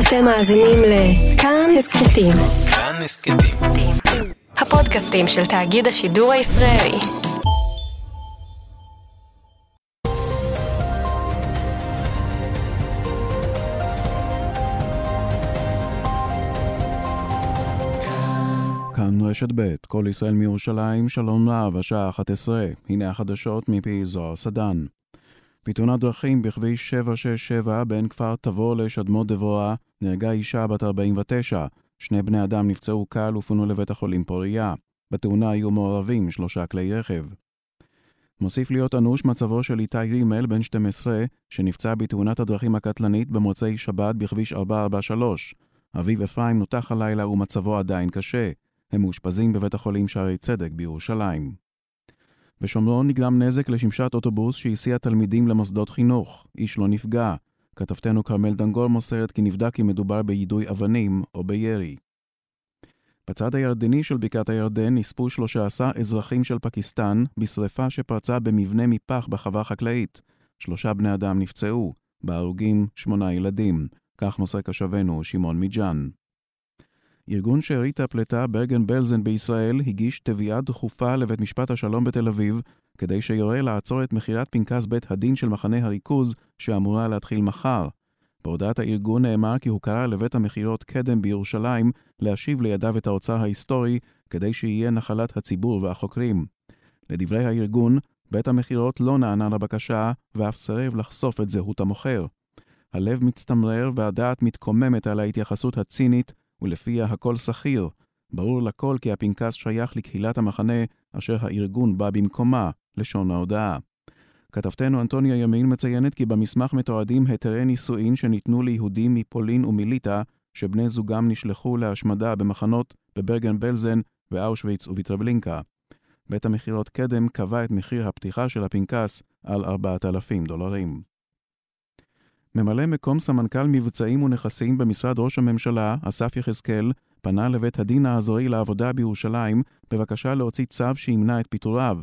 אתם מאזינים לכאן הסכתים. כאן הסכתים. הפודקאסטים של תאגיד השידור הישראלי. כאן רשת ב', כל ישראל מירושלים, שלום רב, השעה 11, הנה החדשות מפי זוהר סדן. בתאונת דרכים בכביש 767 בין כפר תבור לשדמות דבורה נהרגה אישה בת 49, שני בני אדם נפצעו קל ופונו לבית החולים פוריה. בתאונה היו מעורבים שלושה כלי רכב. מוסיף להיות אנוש מצבו של איתי רימל, בן 12, שנפצע בתאונת הדרכים הקטלנית במוצאי שבת בכביש 443. אביו אפרים נותח הלילה ומצבו עדיין קשה. הם מאושפזים בבית החולים שערי צדק בירושלים. בשומרון נגרם נזק לשמשת אוטובוס שהסיע תלמידים למוסדות חינוך. איש לא נפגע. כתבתנו כרמל דנגול מוסרת כי נבדק אם מדובר ביידוי אבנים או בירי. בצד הירדני של בקעת הירדן נספו 13 אזרחים של פקיסטן בשרפה שפרצה במבנה מפח בחווה חקלאית. שלושה בני אדם נפצעו, בהרוגים שמונה ילדים. כך מוסר קשבנו שמעון מיג'אן. ארגון שארית הפלטה ברגן בלזן בישראל הגיש תביעה דחופה לבית משפט השלום בתל אביב כדי שיורה לעצור את מכירת פנקס בית הדין של מחנה הריכוז שאמורה להתחיל מחר. בהודעת הארגון נאמר כי הוא קרא לבית המכירות קדם בירושלים להשיב לידיו את האוצר ההיסטורי כדי שיהיה נחלת הציבור והחוקרים. לדברי הארגון, בית המכירות לא נענה לבקשה ואף סירב לחשוף את זהות המוכר. הלב מצטמרר והדעת מתקוממת על ההתייחסות הצינית ולפיה הכל שכיר. ברור לכל כי הפנקס שייך לקהילת המחנה אשר הארגון בא במקומה, לשון ההודעה. כתבתנו אנטוניה ימין מציינת כי במסמך מתועדים היתרי נישואין שניתנו ליהודים מפולין ומליטא, שבני זוגם נשלחו להשמדה במחנות בברגן בלזן, באושוויץ ובטרבלינקה. בית המכירות קדם קבע את מחיר הפתיחה של הפנקס על 4,000 דולרים. ממלא מקום סמנכ"ל מבצעים ונכסים במשרד ראש הממשלה, אסף יחזקאל, פנה לבית הדין האזורי לעבודה בירושלים בבקשה להוציא צו שימנע את פיטוריו.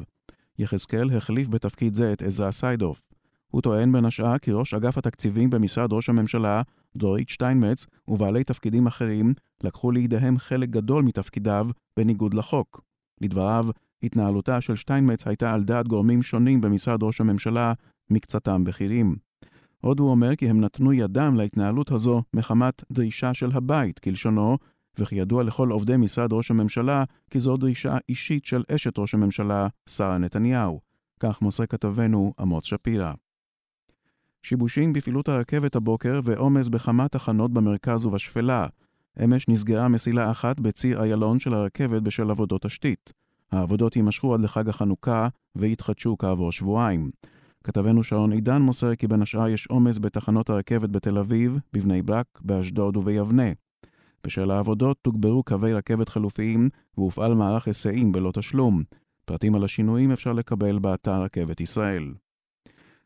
יחזקאל החליף בתפקיד זה את עזרא סיידוף. הוא טוען בין השאר כי ראש אגף התקציבים במשרד ראש הממשלה, דורית שטיינמץ, ובעלי תפקידים אחרים, לקחו לידיהם חלק גדול מתפקידיו בניגוד לחוק. לדבריו, התנהלותה של שטיינמץ הייתה על דעת גורמים שונים במשרד ראש הממשלה, מקצתם בכירים. עוד הוא אומר כי הם נתנו ידם להתנהלות הזו מחמת דרישה של הבית, כלשונו, וכי ידוע לכל עובדי משרד ראש הממשלה כי זו דרישה אישית של אשת ראש הממשלה, שרה נתניהו. כך מוסר כתבנו עמוס שפירא. שיבושים בפעילות הרכבת הבוקר ועומס בכמה תחנות במרכז ובשפלה. אמש נסגרה מסילה אחת בציר איילון של הרכבת בשל עבודות תשתית. העבודות יימשכו עד לחג החנוכה ויתחדשו כעבור שבועיים. כתבנו שרון עידן מוסר כי בין השאר יש עומס בתחנות הרכבת בתל אביב, בבני ברק, באשדוד וביבנה. בשל העבודות תוגברו קווי רכבת חלופיים והופעל מערך היסעים בלא תשלום. פרטים על השינויים אפשר לקבל באתר רכבת ישראל.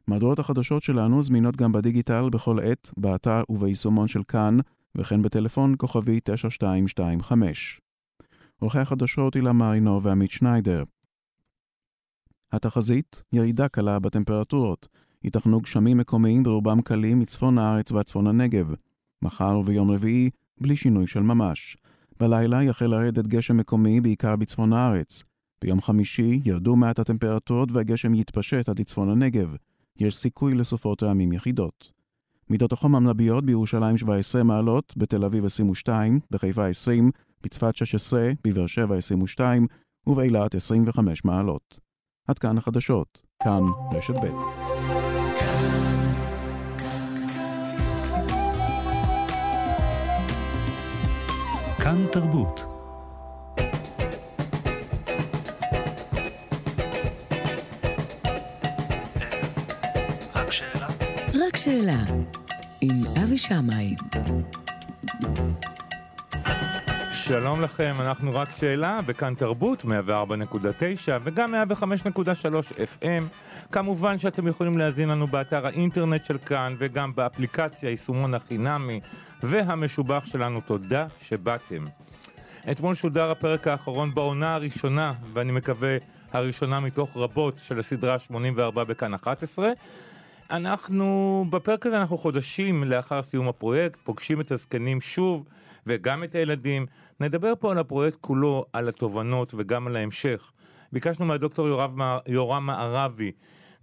מהדורות החדשות שלנו זמינות גם בדיגיטל בכל עת, באתר וביישומון של כאן, וכן בטלפון כוכבי 9225. עורכי החדשות הילה מרינו ועמית שניידר. התחזית, ירידה קלה בטמפרטורות. ייתכנו גשמים מקומיים ברובם קלים מצפון הארץ ועד צפון הנגב. מחר וביום רביעי, בלי שינוי של ממש. בלילה יחל לרדת גשם מקומי בעיקר בצפון הארץ. ביום חמישי ירדו מעט הטמפרטורות והגשם יתפשט עד לצפון הנגב. יש סיכוי לסופות רעמים יחידות. מידות החום המנביות בירושלים 17 מעלות, בתל אביב 22, בחיפה 20, בצפת 16, בבאר שבע 22 ובאילת 25 מעלות. עד כאן החדשות, כאן רשת ב'. כאן תרבות. רק שאלה? רק שאלה, עם אבי שמאי. שלום לכם, אנחנו רק שאלה, בכאן תרבות, 104.9 וגם 105.3 FM. כמובן שאתם יכולים להזין לנו באתר האינטרנט של כאן וגם באפליקציה, יישומון החינמי והמשובח שלנו. תודה שבאתם. אתמול שודר הפרק האחרון בעונה הראשונה, ואני מקווה הראשונה מתוך רבות של הסדרה 84 בכאן 11. אנחנו, בפרק הזה אנחנו חודשים לאחר סיום הפרויקט, פוגשים את הזקנים שוב, וגם את הילדים. נדבר פה על הפרויקט כולו, על התובנות וגם על ההמשך. ביקשנו מהדוקטור יורב, יורם מערבי,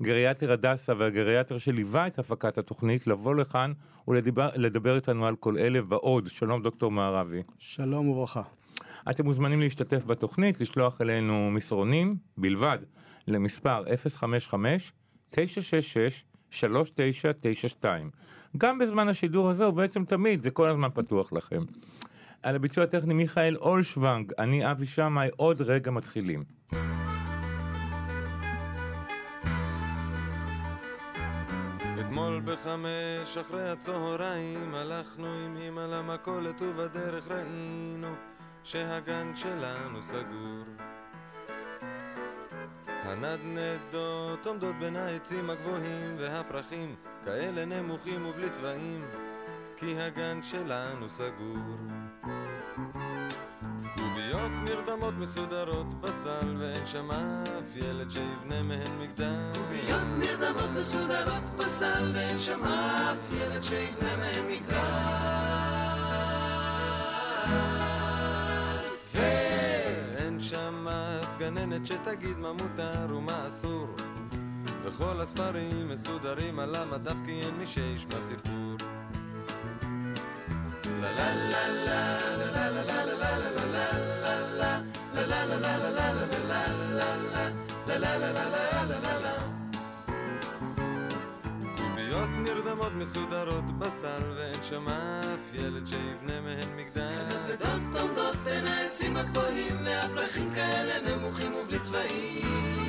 גריאטר הדסה והגריאטר שליווה את הפקת התוכנית, לבוא לכאן ולדבר איתנו על כל אלה ועוד. שלום דוקטור מערבי. שלום וברכה. אתם מוזמנים להשתתף בתוכנית, לשלוח אלינו מסרונים בלבד למספר 055-966-3992. גם בזמן השידור הזה, ובעצם תמיד, זה כל הזמן פתוח לכם. על הביצוע הטכני מיכאל אולשוונג, אני אבי שמאי, עוד רגע מתחילים. אתמול בחמש אחרי הצהריים הלכנו עם אמא למכולת ובדרך ראינו שהגן שלנו סגור הנדנדות עומדות בין העצים הגבוהים והפרחים כאלה נמוכים ובלי צבעים כי הגן שלנו סגור. קוביות נרדמות מסודרות בסל ואין שם אף ילד שיבנה מהן מגדל. קוביות נרדמות מסודרות בסל ואין שם אף ילד שיבנה מהן מגדל גננת שתגיד מה מותר ומה אסור. וכל הספרים מסודרים על המדף כי אין מי שישמע סיפור. לה לה לה לה לה לה לה לה לה לה קוביות נרדמות מסודרות בסל ואין שם אף ילד שיבנה מהן מגדל. הנדנדות עומדות בין העצים הגבוהים והפרחים כאלה נמוכים ובלי צבעים.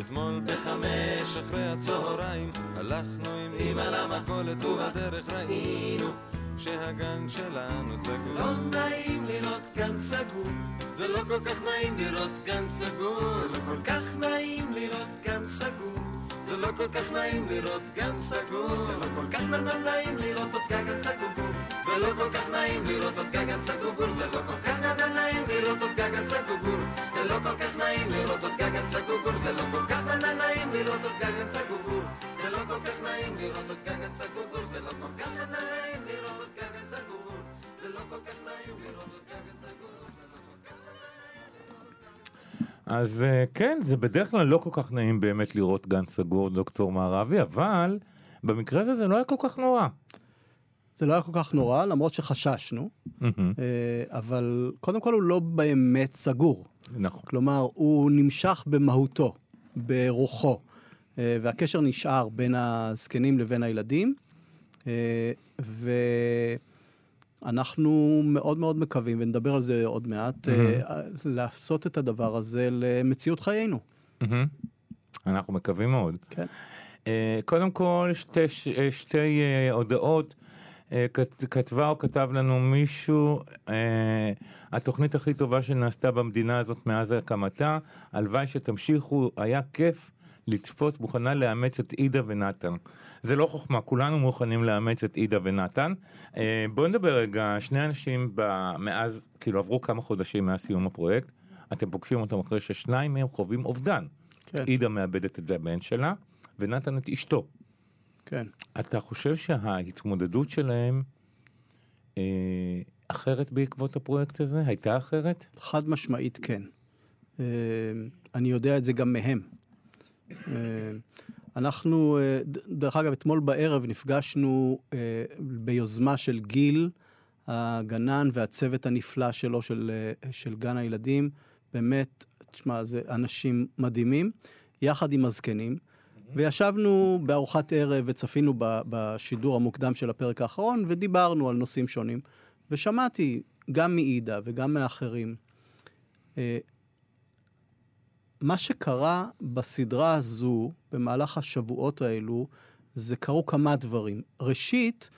אתמול בחמש אחרי הצהריים הלכנו עם אמא למכולת ובדרך ראינו שהגן שלנו סגור. לא נעים לראות גן סגור. זה לא כל כך נעים לראות גן סגור. זה לא כל כך נעים לראות גן סגור. זה לא כל כך נעים לראות גן סגור. זה לא כל כך נעים לראות עוד גגן סגור לא כל כך נעים לראות עוד גגן סגור זה לא כל כך נעים לא נעים לראות עוד גגן סגור זה לא כל כך נעים לראות עוד גגן סגור זה לא כל כך נעים לראות עוד גגן סגור זה לא כל כך נעים לא אז אה, כן, זה בדרך כלל לא כל כך נעים באמת לראות גן סגור, דוקטור מערבי, אבל במקרה הזה זה לא היה כל כך נורא. זה לא היה כל כך נורא, למרות שחששנו, אה, אבל קודם כל הוא לא באמת סגור. נכון. כלומר, הוא נמשך במהותו, ברוחו, אה, והקשר נשאר בין הזקנים לבין הילדים, אה, ואנחנו מאוד מאוד מקווים, ונדבר על זה עוד מעט, לעשות את הדבר הזה למציאות חיינו. אנחנו מקווים מאוד. כן. קודם כל, שתי, שתי הודעות. אה, כת- כתבה או כתב לנו מישהו, אה, התוכנית הכי טובה שנעשתה במדינה הזאת מאז הקמתה, הלוואי שתמשיכו, היה כיף לצפות, מוכנה לאמץ את עידה ונתן. זה לא חוכמה, כולנו מוכנים לאמץ את עידה ונתן. אה, בואו נדבר רגע, שני אנשים מאז, כאילו עברו כמה חודשים מאז סיום הפרויקט, אתם פוגשים אותם אחרי ששניים מהם חווים אובדן. כן. עידה מאבדת את הבן שלה, ונתן את אשתו. כן. אתה חושב שההתמודדות שלהם אה, אחרת בעקבות הפרויקט הזה? הייתה אחרת? חד משמעית כן. אה, אני יודע את זה גם מהם. אה, אנחנו, אה, דרך אגב, אתמול בערב נפגשנו אה, ביוזמה של גיל, הגנן והצוות הנפלא שלו, של, אה, של גן הילדים. באמת, תשמע, זה אנשים מדהימים, יחד עם הזקנים. וישבנו בארוחת ערב וצפינו בשידור המוקדם של הפרק האחרון, ודיברנו על נושאים שונים. ושמעתי גם מעידה וגם מאחרים, אה, מה שקרה בסדרה הזו, במהלך השבועות האלו, זה קרו כמה דברים. ראשית,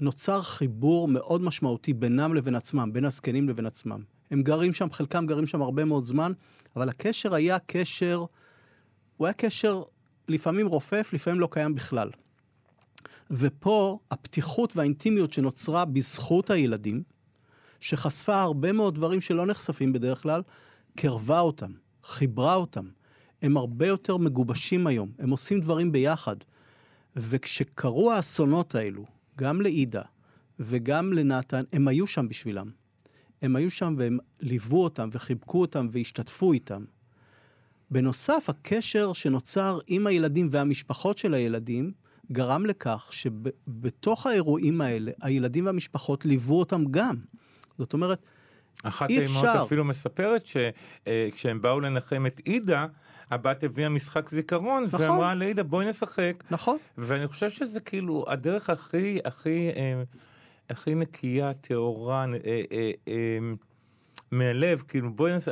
נוצר חיבור מאוד משמעותי בינם לבין עצמם, בין הזקנים לבין עצמם. הם גרים שם, חלקם גרים שם הרבה מאוד זמן, אבל הקשר היה קשר, הוא היה קשר לפעמים רופף, לפעמים לא קיים בכלל. ופה הפתיחות והאינטימיות שנוצרה בזכות הילדים, שחשפה הרבה מאוד דברים שלא נחשפים בדרך כלל, קרבה אותם, חיברה אותם. הם הרבה יותר מגובשים היום, הם עושים דברים ביחד. וכשקרו האסונות האלו, גם לעידה וגם לנתן, הם היו שם בשבילם. הם היו שם והם ליוו אותם וחיבקו אותם והשתתפו איתם. בנוסף, הקשר שנוצר עם הילדים והמשפחות של הילדים גרם לכך שבתוך האירועים האלה, הילדים והמשפחות ליוו אותם גם. זאת אומרת, אחת אי האמהות. אפילו מספרת שכשהם באו לנחם את עידה, הבת הביאה משחק זיכרון, נכון. ואמרה לעידה בואי נשחק. נכון. ואני חושב שזה כאילו הדרך הכי, הכי, אה, הכי נקייה, טהורה, אה, אה, אה, מהלב, כאילו בואי נס...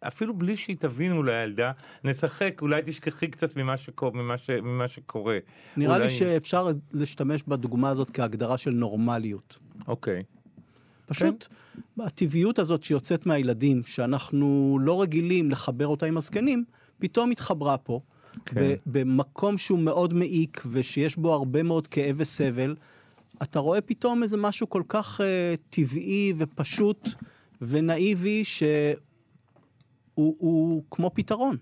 אפילו בלי שהיא תבין אולי הילדה, נשחק, אולי תשכחי קצת ממה, שקור... ממה, ש... ממה שקורה. נראה אולי... לי שאפשר להשתמש בדוגמה הזאת כהגדרה של נורמליות. אוקיי. פשוט הטבעיות הזאת שיוצאת מהילדים, שאנחנו לא רגילים לחבר אותה עם הזקנים, פתאום התחברה פה, כן. במקום שהוא מאוד מעיק ושיש בו הרבה מאוד כאב וסבל, אתה רואה פתאום איזה משהו כל כך uh, טבעי ופשוט ונאיבי, שהוא הוא כמו פתרון.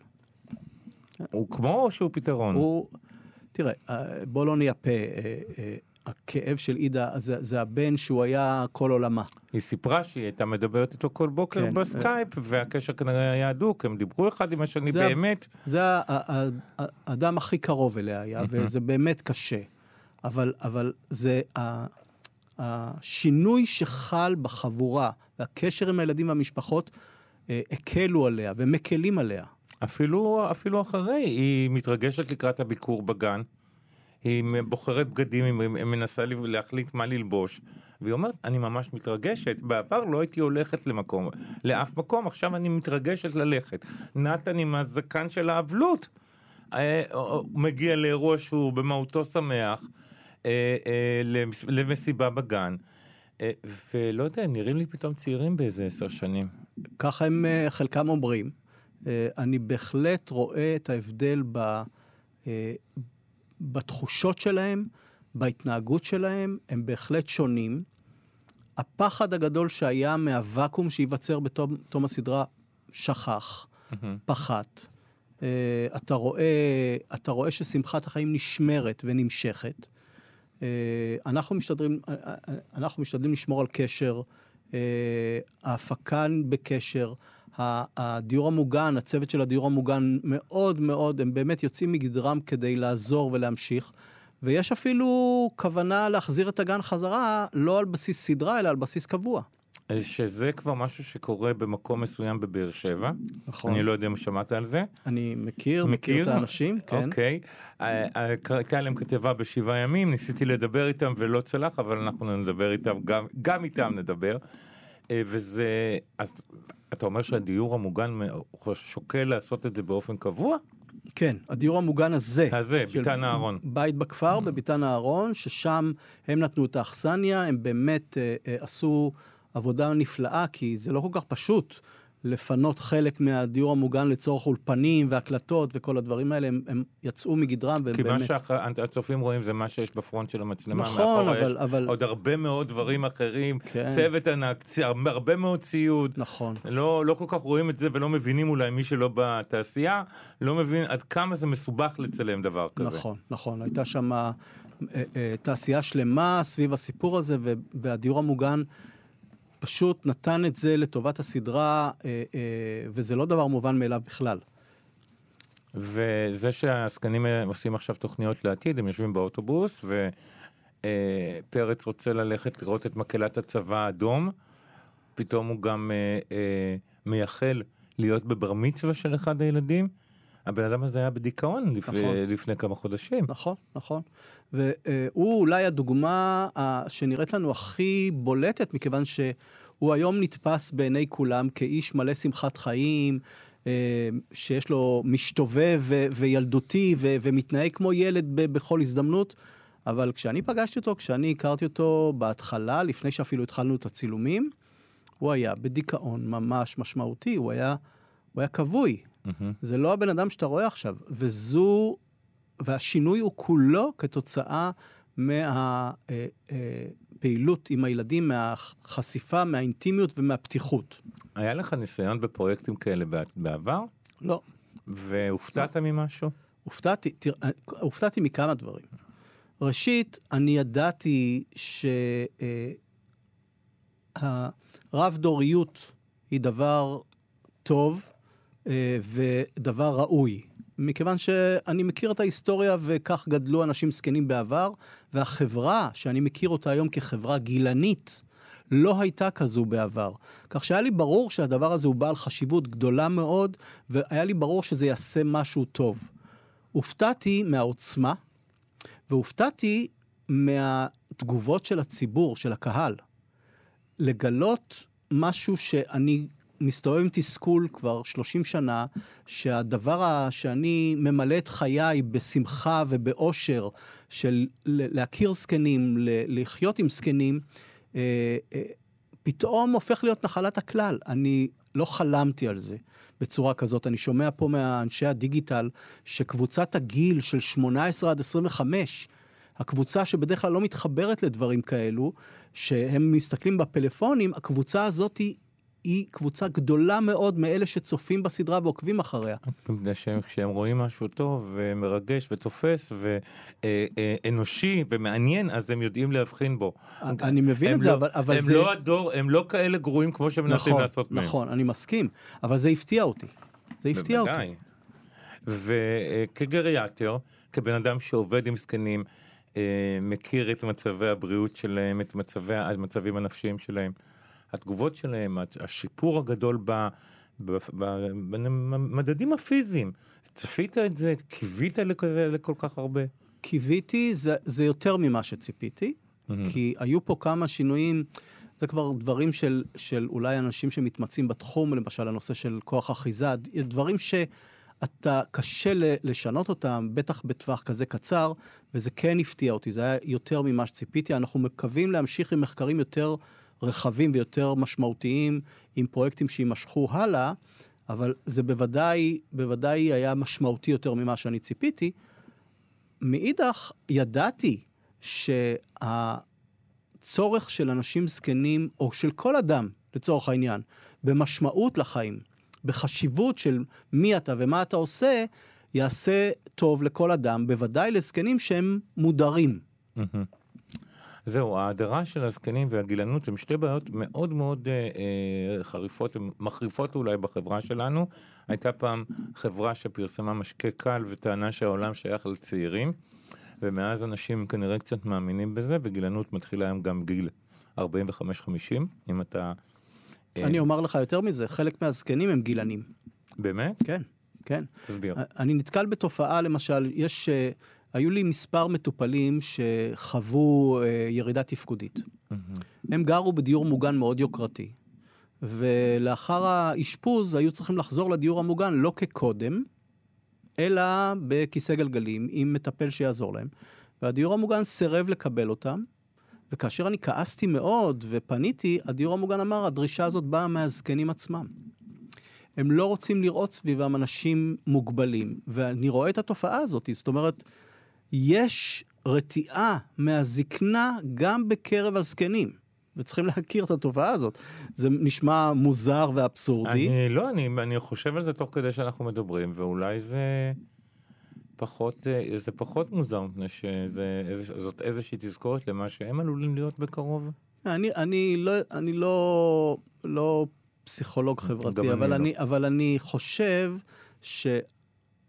הוא כמו או שהוא פתרון? הוא... תראה, אה, בוא לא נייפה. אה, אה, הכאב של עידה זה, זה הבן שהוא היה כל עולמה. היא סיפרה שהיא הייתה מדברת איתו כל בוקר כן. בסקייפ, והקשר כנראה היה הדוק, הם דיברו אחד עם השני זה באמת. זה האדם הכי קרוב אליה היה, וזה באמת קשה. אבל, אבל זה השינוי שחל בחבורה, והקשר עם הילדים והמשפחות, אה, הקלו עליה ומקלים עליה. אפילו, אפילו אחרי, היא מתרגשת לקראת הביקור בגן. היא בוחרת בגדים, היא מנסה להחליט מה ללבוש. והיא אומרת, אני ממש מתרגשת. בעבר לא הייתי הולכת למקום, לאף מקום, עכשיו אני מתרגשת ללכת. נתן עם הזקן של האבלות, אה, הוא מגיע לאירוע שהוא במהותו שמח, אה, אה, למס- למסיבה בגן. אה, ולא יודע, הם נראים לי פתאום צעירים באיזה עשר שנים. ככה הם חלקם אומרים. אני בהחלט רואה את ההבדל ב, בתחושות שלהם, בהתנהגות שלהם, הם בהחלט שונים. הפחד הגדול שהיה מהוואקום שייווצר בתום תום הסדרה שכח, פחת. אה, אתה רואה, אתה רואה ששמחת החיים נשמרת ונמשכת. אה, אנחנו משתדלים, אה, אה, אנחנו משתדלים לשמור על קשר, ההפקה בקשר, הדיור המוגן, הצוות של הדיור המוגן מאוד מאוד, הם באמת יוצאים מגדרם כדי לעזור ולהמשיך. ויש אפילו כוונה להחזיר את הגן חזרה, לא על בסיס סדרה, אלא על בסיס קבוע. אז שזה כבר משהו שקורה במקום מסוים בבאר שבע. נכון. אני לא יודע אם שמעת על זה. אני מכיר, מכיר את האנשים, כן. אוקיי. הייתה להם כתבה בשבעה ימים, ניסיתי לדבר איתם ולא צלח, אבל אנחנו נדבר איתם, גם, גם איתם נדבר. אה, וזה, אז אתה אומר שהדיור המוגן שוקל לעשות את זה באופן קבוע? כן, הדיור המוגן הזה. הזה, ביתן אהרון. בית בכפר, בביתן אהרון, ששם הם נתנו את האכסניה, הם באמת אה, אה, עשו עבודה נפלאה, כי זה לא כל כך פשוט לפנות חלק מהדיור המוגן לצורך אולפנים והקלטות וכל הדברים האלה, הם, הם יצאו מגדרם, והם כי מה באמת... שהצופים רואים זה מה שיש בפרונט של המצלמה, נכון, אבל- יש אבל- עוד הרבה מאוד דברים אחרים, כן. צוות ענק, צ- הרבה מאוד ציוד. נכון. לא, לא כל כך רואים את זה ולא מבינים אולי מי שלא בתעשייה, לא מבין עד כמה זה מסובך לצלם דבר כזה. נכון, נכון. הייתה שם אה, אה, תעשייה שלמה סביב הסיפור הזה, והדיור המוגן פשוט נתן את זה לטובת הסדרה, אה, אה, וזה לא דבר מובן מאליו בכלל. וזה שהעסקנים אה, עושים עכשיו תוכניות לעתיד, הם יושבים באוטובוס, ופרץ רוצה ללכת לראות את מקהלת הצבא האדום, פתאום הוא גם מייחל להיות בבר מצווה של אחד הילדים. הבן אדם הזה היה בדיכאון לפני, נכון. לפני כמה חודשים. נכון, נכון. והוא אולי הדוגמה שנראית לנו הכי בולטת, מכיוון שהוא היום נתפס בעיני כולם כאיש מלא שמחת חיים, אה, שיש לו משתובב ו- וילדותי ו- ומתנהג כמו ילד בכל הזדמנות. אבל כשאני פגשתי אותו, כשאני הכרתי אותו בהתחלה, לפני שאפילו התחלנו את הצילומים, הוא היה בדיכאון ממש משמעותי, הוא היה, הוא היה כבוי. זה לא הבן אדם שאתה רואה עכשיו, וזו, והשינוי הוא כולו כתוצאה מהפעילות עם הילדים, מהחשיפה, מהאינטימיות ומהפתיחות. היה לך ניסיון בפרויקטים כאלה בע- בעבר? לא, והופתעת מממשהו? הופתעתי, תראה, הופתעתי מכמה דברים. ראשית, אני ידעתי שהרב-דוריות היא דבר טוב אה, ודבר ראוי. מכיוון שאני מכיר את ההיסטוריה וכך גדלו אנשים זקנים בעבר, והחברה שאני מכיר אותה היום כחברה גילנית, לא הייתה כזו בעבר. כך שהיה לי ברור שהדבר הזה הוא בעל חשיבות גדולה מאוד, והיה לי ברור שזה יעשה משהו טוב. הופתעתי מהעוצמה, והופתעתי מהתגובות של הציבור, של הקהל. לגלות משהו שאני מסתובב עם תסכול כבר 30 שנה, שהדבר שאני ממלא את חיי בשמחה ובאושר של להכיר זקנים, לחיות עם זקנים, אה, אה, פתאום הופך להיות נחלת הכלל. אני לא חלמתי על זה בצורה כזאת. אני שומע פה מאנשי הדיגיטל שקבוצת הגיל של 18 עד 25, הקבוצה שבדרך כלל לא מתחברת לדברים כאלו, שהם מסתכלים בפלאפונים, הקבוצה הזאת היא היא קבוצה גדולה מאוד מאלה שצופים בסדרה ועוקבים אחריה. מפני שהם, כשהם רואים משהו טוב ומרגש ותופס ואנושי ומעניין, אז הם יודעים להבחין בו. אני מבין את זה, לא, אבל, אבל הם זה... לא הדור, הם לא כאלה גרועים כמו שמנסים נכון, לעשות מהם. נכון, אני מסכים, אבל זה הפתיע אותי. זה הפתיע אותי. וכגריאטר, כבן אדם שעובד עם זקנים, אה, מכיר את מצבי הבריאות שלהם, את מצבי, המצבים הנפשיים שלהם. התגובות שלהם, השיפור הגדול ב... במדדים הפיזיים. צפית את זה? קיווית לכזה, לכל כך הרבה? קיוויתי, זה, זה יותר ממה שציפיתי, mm-hmm. כי היו פה כמה שינויים, זה כבר דברים של, של אולי אנשים שמתמצאים בתחום, למשל הנושא של כוח אחיזה, דברים שאתה קשה לשנות אותם, בטח בטווח כזה קצר, וזה כן הפתיע אותי, זה היה יותר ממה שציפיתי. אנחנו מקווים להמשיך עם מחקרים יותר... רחבים ויותר משמעותיים עם פרויקטים שיימשכו הלאה, אבל זה בוודאי, בוודאי היה משמעותי יותר ממה שאני ציפיתי. מאידך, ידעתי שהצורך של אנשים זקנים, או של כל אדם, לצורך העניין, במשמעות לחיים, בחשיבות של מי אתה ומה אתה עושה, יעשה טוב לכל אדם, בוודאי לזקנים שהם מודרים. Mm-hmm. זהו, ההדרה של הזקנים והגילנות הם שתי בעיות מאוד מאוד אה, אה, חריפות, מחריפות אולי בחברה שלנו. הייתה פעם חברה שפרסמה משקה קל וטענה שהעולם שייך לצעירים, ומאז אנשים כנראה קצת מאמינים בזה, וגילנות מתחילה היום גם גיל 45-50, אם אתה... אה... אני אומר לך יותר מזה, חלק מהזקנים הם גילנים. באמת? כן, כן. תסביר. אני נתקל בתופעה, למשל, יש... אה, היו לי מספר מטופלים שחוו אה, ירידה תפקודית. Mm-hmm. הם גרו בדיור מוגן מאוד יוקרתי, ולאחר האשפוז היו צריכים לחזור לדיור המוגן לא כקודם, אלא בכיסא גלגלים עם מטפל שיעזור להם. והדיור המוגן סירב לקבל אותם, וכאשר אני כעסתי מאוד ופניתי, הדיור המוגן אמר, הדרישה הזאת באה מהזקנים עצמם. הם לא רוצים לראות סביבם אנשים מוגבלים, ואני רואה את התופעה הזאת, זאת אומרת, יש רתיעה מהזקנה גם בקרב הזקנים. וצריכים להכיר את התופעה הזאת. זה נשמע מוזר ואבסורדי. אני לא, אני, אני חושב על זה תוך כדי שאנחנו מדברים, ואולי זה פחות, זה פחות מוזר, מפני שזאת איזושהי תזכורת למה שהם עלולים להיות בקרוב. אני, אני לא, אני לא, לא פסיכולוג חברתי, אבל אני, לא. אבל אני חושב ש...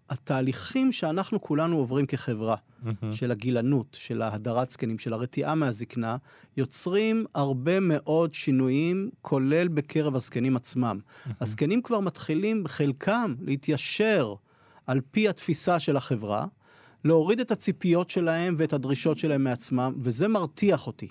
התהליכים שאנחנו כולנו עוברים כחברה, mm-hmm. של הגילנות, של ההדרת זקנים, של הרתיעה מהזקנה, יוצרים הרבה מאוד שינויים, כולל בקרב הזקנים עצמם. Mm-hmm. הזקנים כבר מתחילים, חלקם, להתיישר על פי התפיסה של החברה, להוריד את הציפיות שלהם ואת הדרישות שלהם מעצמם, וזה מרתיח אותי,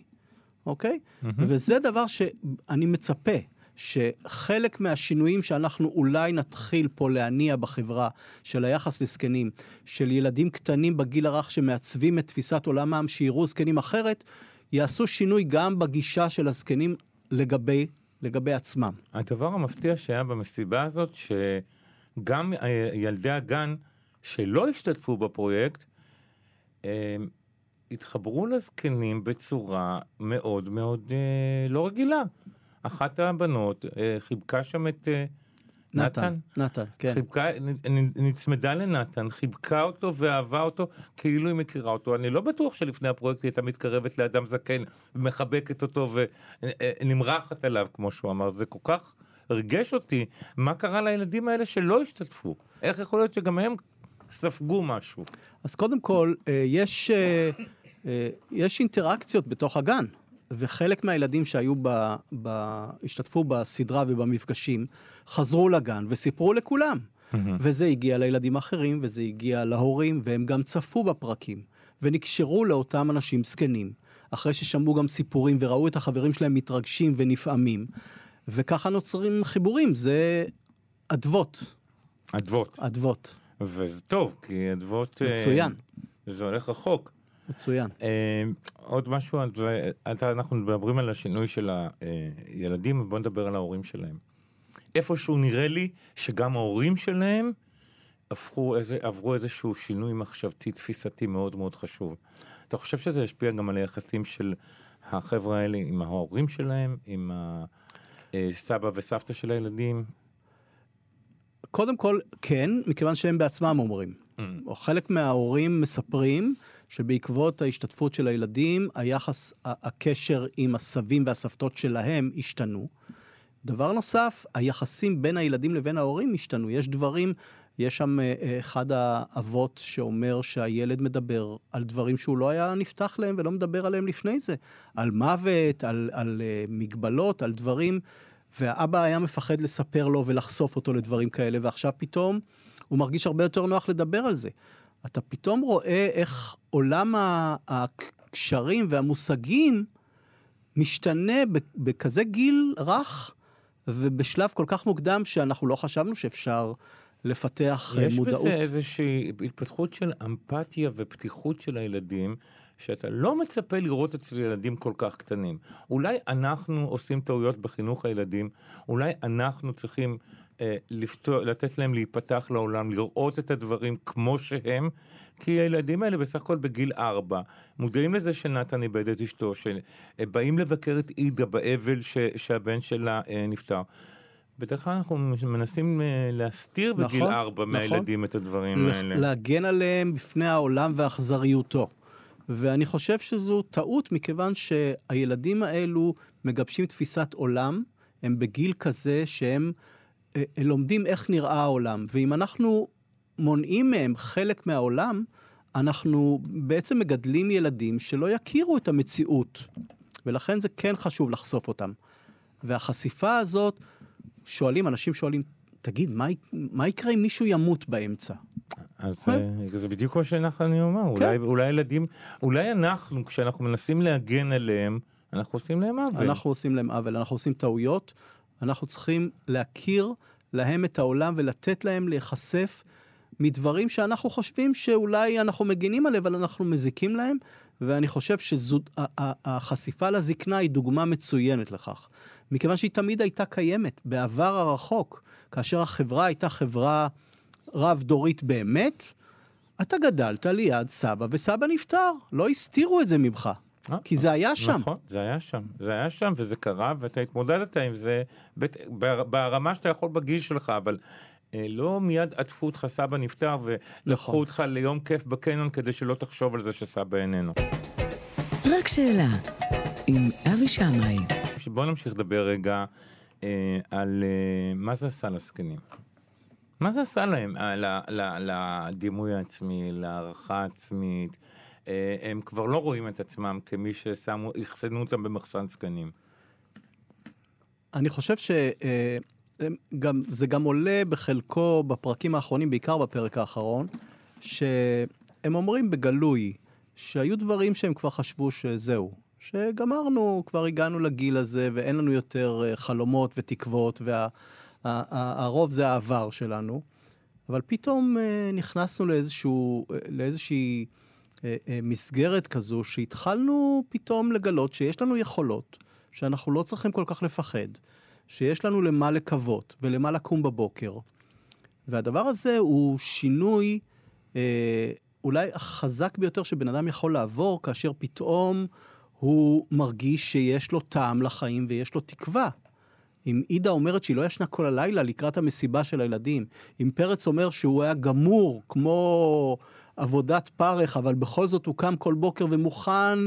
אוקיי? Mm-hmm. וזה דבר שאני מצפה. שחלק מהשינויים שאנחנו אולי נתחיל פה להניע בחברה, של היחס לזקנים, של ילדים קטנים בגיל הרך שמעצבים את תפיסת עולמם, שיראו זקנים אחרת, יעשו שינוי גם בגישה של הזקנים לגבי, לגבי עצמם. הדבר המפתיע שהיה במסיבה הזאת, שגם אה, ילדי הגן שלא השתתפו בפרויקט, אה, התחברו לזקנים בצורה מאוד מאוד אה, לא רגילה. אחת הבנות אה, חיבקה שם את, אה, נתן, נתן, כן. חיבקה, נצמדה לנתן, חיבקה אותו ואהבה אותו כאילו היא מכירה אותו. אני לא בטוח שלפני הפרויקט היא הייתה מתקרבת לאדם זקן, ומחבקת אותו ונמרחת עליו, כמו שהוא אמר. זה כל כך ריגש אותי, מה קרה לילדים האלה שלא השתתפו? איך יכול להיות שגם הם ספגו משהו? אז קודם כל, אה, יש, אה, אה, יש אינטראקציות בתוך הגן, וחלק מהילדים שהיו ב, ב, השתתפו בסדרה ובמפגשים, חזרו לגן וסיפרו לכולם. וזה הגיע לילדים אחרים, וזה הגיע להורים, והם גם צפו בפרקים, ונקשרו לאותם אנשים זקנים, אחרי ששמעו גם סיפורים וראו את החברים שלהם מתרגשים ונפעמים, וככה נוצרים חיבורים, זה אדוות, אדוות. אדוות, וזה טוב, כי אדוות... אה, מצוין, זה הולך רחוק. מצוין. אה, עוד משהו, אתה- אנחנו מדברים על השינוי של הילדים, ובואו נדבר על ההורים שלהם. איפשהו נראה לי שגם ההורים שלהם הפכו איזה, עברו איזשהו שינוי מחשבתי, תפיסתי מאוד מאוד חשוב. אתה חושב שזה ישפיע גם על היחסים של החבר'ה האלה עם ההורים שלהם, עם הסבא וסבתא של הילדים? קודם כל, כן, מכיוון שהם בעצמם אומרים. או חלק מההורים מספרים שבעקבות ההשתתפות של הילדים, היחס, הקשר עם הסבים והסבתות שלהם השתנו. דבר נוסף, היחסים בין הילדים לבין ההורים השתנו. יש דברים, יש שם אה, אה, אחד האבות שאומר שהילד מדבר על דברים שהוא לא היה נפתח להם ולא מדבר עליהם לפני זה. על מוות, על, על אה, מגבלות, על דברים, והאבא היה מפחד לספר לו ולחשוף אותו לדברים כאלה, ועכשיו פתאום הוא מרגיש הרבה יותר נוח לדבר על זה. אתה פתאום רואה איך עולם הקשרים והמושגים משתנה בכזה גיל רך, ובשלב כל כך מוקדם שאנחנו לא חשבנו שאפשר לפתח אה, יש מודעות. בזה איזושהי התפתחות של אמפתיה ופתיחות של הילדים, שאתה לא מצפה לראות אצל ילדים כל כך קטנים. אולי אנחנו עושים טעויות בחינוך הילדים, אולי אנחנו צריכים אה, לפתור, לתת להם להיפתח לעולם, לראות את הדברים כמו שהם, כי הילדים האלה בסך הכל בגיל ארבע, מודעים לזה שנתן איבד את אשתו, שבאים לבקר את עידה באבל ש, שהבן שלה אה, נפטר. בדרך כלל אנחנו מנסים אה, להסתיר בגיל נכון, ארבע נכון. מהילדים את הדברים לח- האלה. להגן עליהם בפני העולם ואכזריותו. ואני חושב שזו טעות, מכיוון שהילדים האלו מגבשים תפיסת עולם, הם בגיל כזה שהם אה, אה, לומדים איך נראה העולם. ואם אנחנו מונעים מהם חלק מהעולם, אנחנו בעצם מגדלים ילדים שלא יכירו את המציאות. ולכן זה כן חשוב לחשוף אותם. והחשיפה הזאת, שואלים, אנשים שואלים, תגיד, מה, מה יקרה אם מישהו ימות באמצע? אז כן. אה, זה בדיוק מה שאנחנו אומר, אולי, אולי ילדים, אולי אנחנו, כשאנחנו מנסים להגן עליהם, אנחנו עושים להם עוול. אנחנו עושים להם עוול, אנחנו עושים טעויות, אנחנו צריכים להכיר להם את העולם ולתת להם להיחשף מדברים שאנחנו חושבים שאולי אנחנו מגינים עליהם, אבל אנחנו מזיקים להם, ואני חושב שהחשיפה לזקנה היא דוגמה מצוינת לכך. מכיוון שהיא תמיד הייתה קיימת, בעבר הרחוק, כאשר החברה הייתה חברה רב-דורית באמת, אתה גדלת ליד סבא וסבא נפטר, לא הסתירו את זה ממך, אה, כי זה היה שם. נכון, זה היה שם, זה היה שם וזה קרה ואתה התמודדת עם זה ברמה שאתה יכול בגיל שלך, אבל אה, לא מיד עטפו אותך, סבא נפטר ולקחו נכון. אותך ליום כיף בקניון כדי שלא תחשוב על זה שסבא איננו. רק שאלה, עם אבי שמאי. בואו נמשיך לדבר רגע אה, על אה, מה זה עשה לזקנים. מה זה עשה להם, אה, לדימוי העצמי, להערכה העצמית? אה, הם כבר לא רואים את עצמם כמי ששמו, אחסנו אותם במחסן זקנים. אני חושב שזה גם עולה בחלקו בפרקים האחרונים, בעיקר בפרק האחרון, שהם אומרים בגלוי שהיו דברים שהם כבר חשבו שזהו, שגמרנו, כבר הגענו לגיל הזה ואין לנו יותר אה, חלומות ותקוות, והרוב זה העבר שלנו. אבל פתאום אה, נכנסנו לאיזשהו, אה, לאיזושהי מסגרת כזו, שהתחלנו פתאום לגלות שיש לנו יכולות, שאנחנו לא צריכים כל כך לפחד, שיש לנו למה לקוות ולמה לקום בבוקר. והדבר הזה הוא שינוי אה, אולי החזק ביותר שבן אדם יכול לעבור, כאשר פתאום הוא מרגיש שיש לו טעם לחיים ויש לו תקווה. אם עידה אומרת שהיא לא ישנה כל הלילה לקראת המסיבה של הילדים, אם פרץ אומר שהוא היה גמור כמו עבודת פרך, אבל בכל זאת הוא קם כל בוקר ומוכן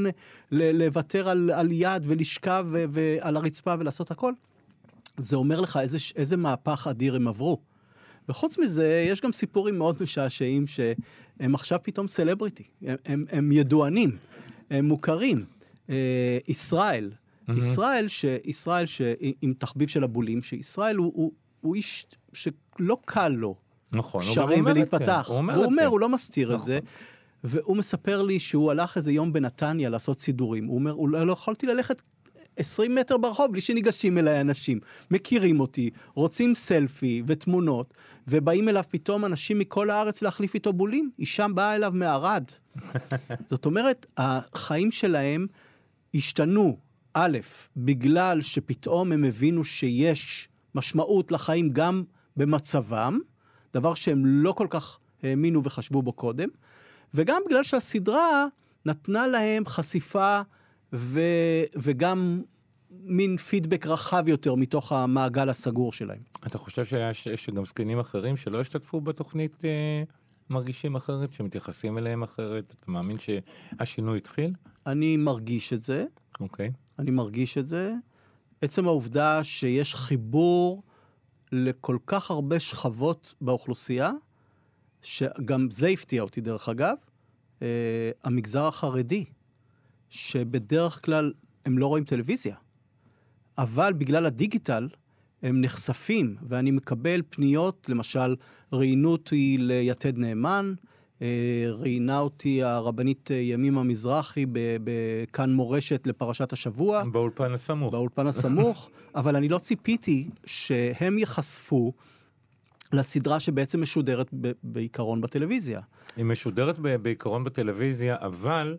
לוותר על, על יד ולשכב ו- ועל הרצפה ולעשות הכל, זה אומר לך איזה, איזה מהפך אדיר הם עברו. וחוץ מזה, יש גם סיפורים מאוד משעשעים שהם עכשיו פתאום סלבריטי. הם, הם, הם ידוענים, הם מוכרים. אה, ישראל, mm-hmm. ישראל, ש, ישראל ש, עם תחביב של הבולים, שישראל הוא, הוא, הוא איש שלא קל לו. נכון, הוא קשרים את ולהיפתח. הוא אומר והוא את אומר. הוא לא מסתיר את נכון. זה. והוא מספר לי שהוא הלך איזה יום בנתניה לעשות סידורים. הוא אומר, "אולי לא יכולתי ללכת 20 מטר ברחוב בלי שניגשים אליי אנשים. מכירים אותי, רוצים סלפי ותמונות, ובאים אליו פתאום אנשים מכל הארץ להחליף איתו בולים. אישה באה אליו מערד. זאת אומרת, החיים שלהם השתנו, א', בגלל שפתאום הם הבינו שיש משמעות לחיים גם במצבם, דבר שהם לא כל כך האמינו וחשבו בו קודם, וגם בגלל שהסדרה נתנה להם חשיפה ו... וגם מין פידבק רחב יותר מתוך המעגל הסגור שלהם. אתה חושב שיש שגם זקנים אחרים שלא השתתפו בתוכנית אה, מרגישים אחרת, שמתייחסים אליהם אחרת? אתה מאמין שהשינוי התחיל? אני מרגיש את זה, אוקיי. אני מרגיש את זה. עצם העובדה שיש חיבור לכל כך הרבה שכבות באוכלוסייה, שגם זה הפתיע אותי דרך אגב, אה, המגזר החרדי, שבדרך כלל הם לא רואים טלוויזיה, אבל בגלל הדיגיטל הם נחשפים, ואני מקבל פניות, למשל, ראיינו אותי ליתד נאמן, אה, ראיינה אותי הרבנית אה, ימימה מזרחי ב- בכאן מורשת לפרשת השבוע. באולפן הסמוך. באולפן הסמוך, אבל אני לא ציפיתי שהם ייחשפו לסדרה שבעצם משודרת בעיקרון בטלוויזיה. היא משודרת בעיקרון בטלוויזיה, אבל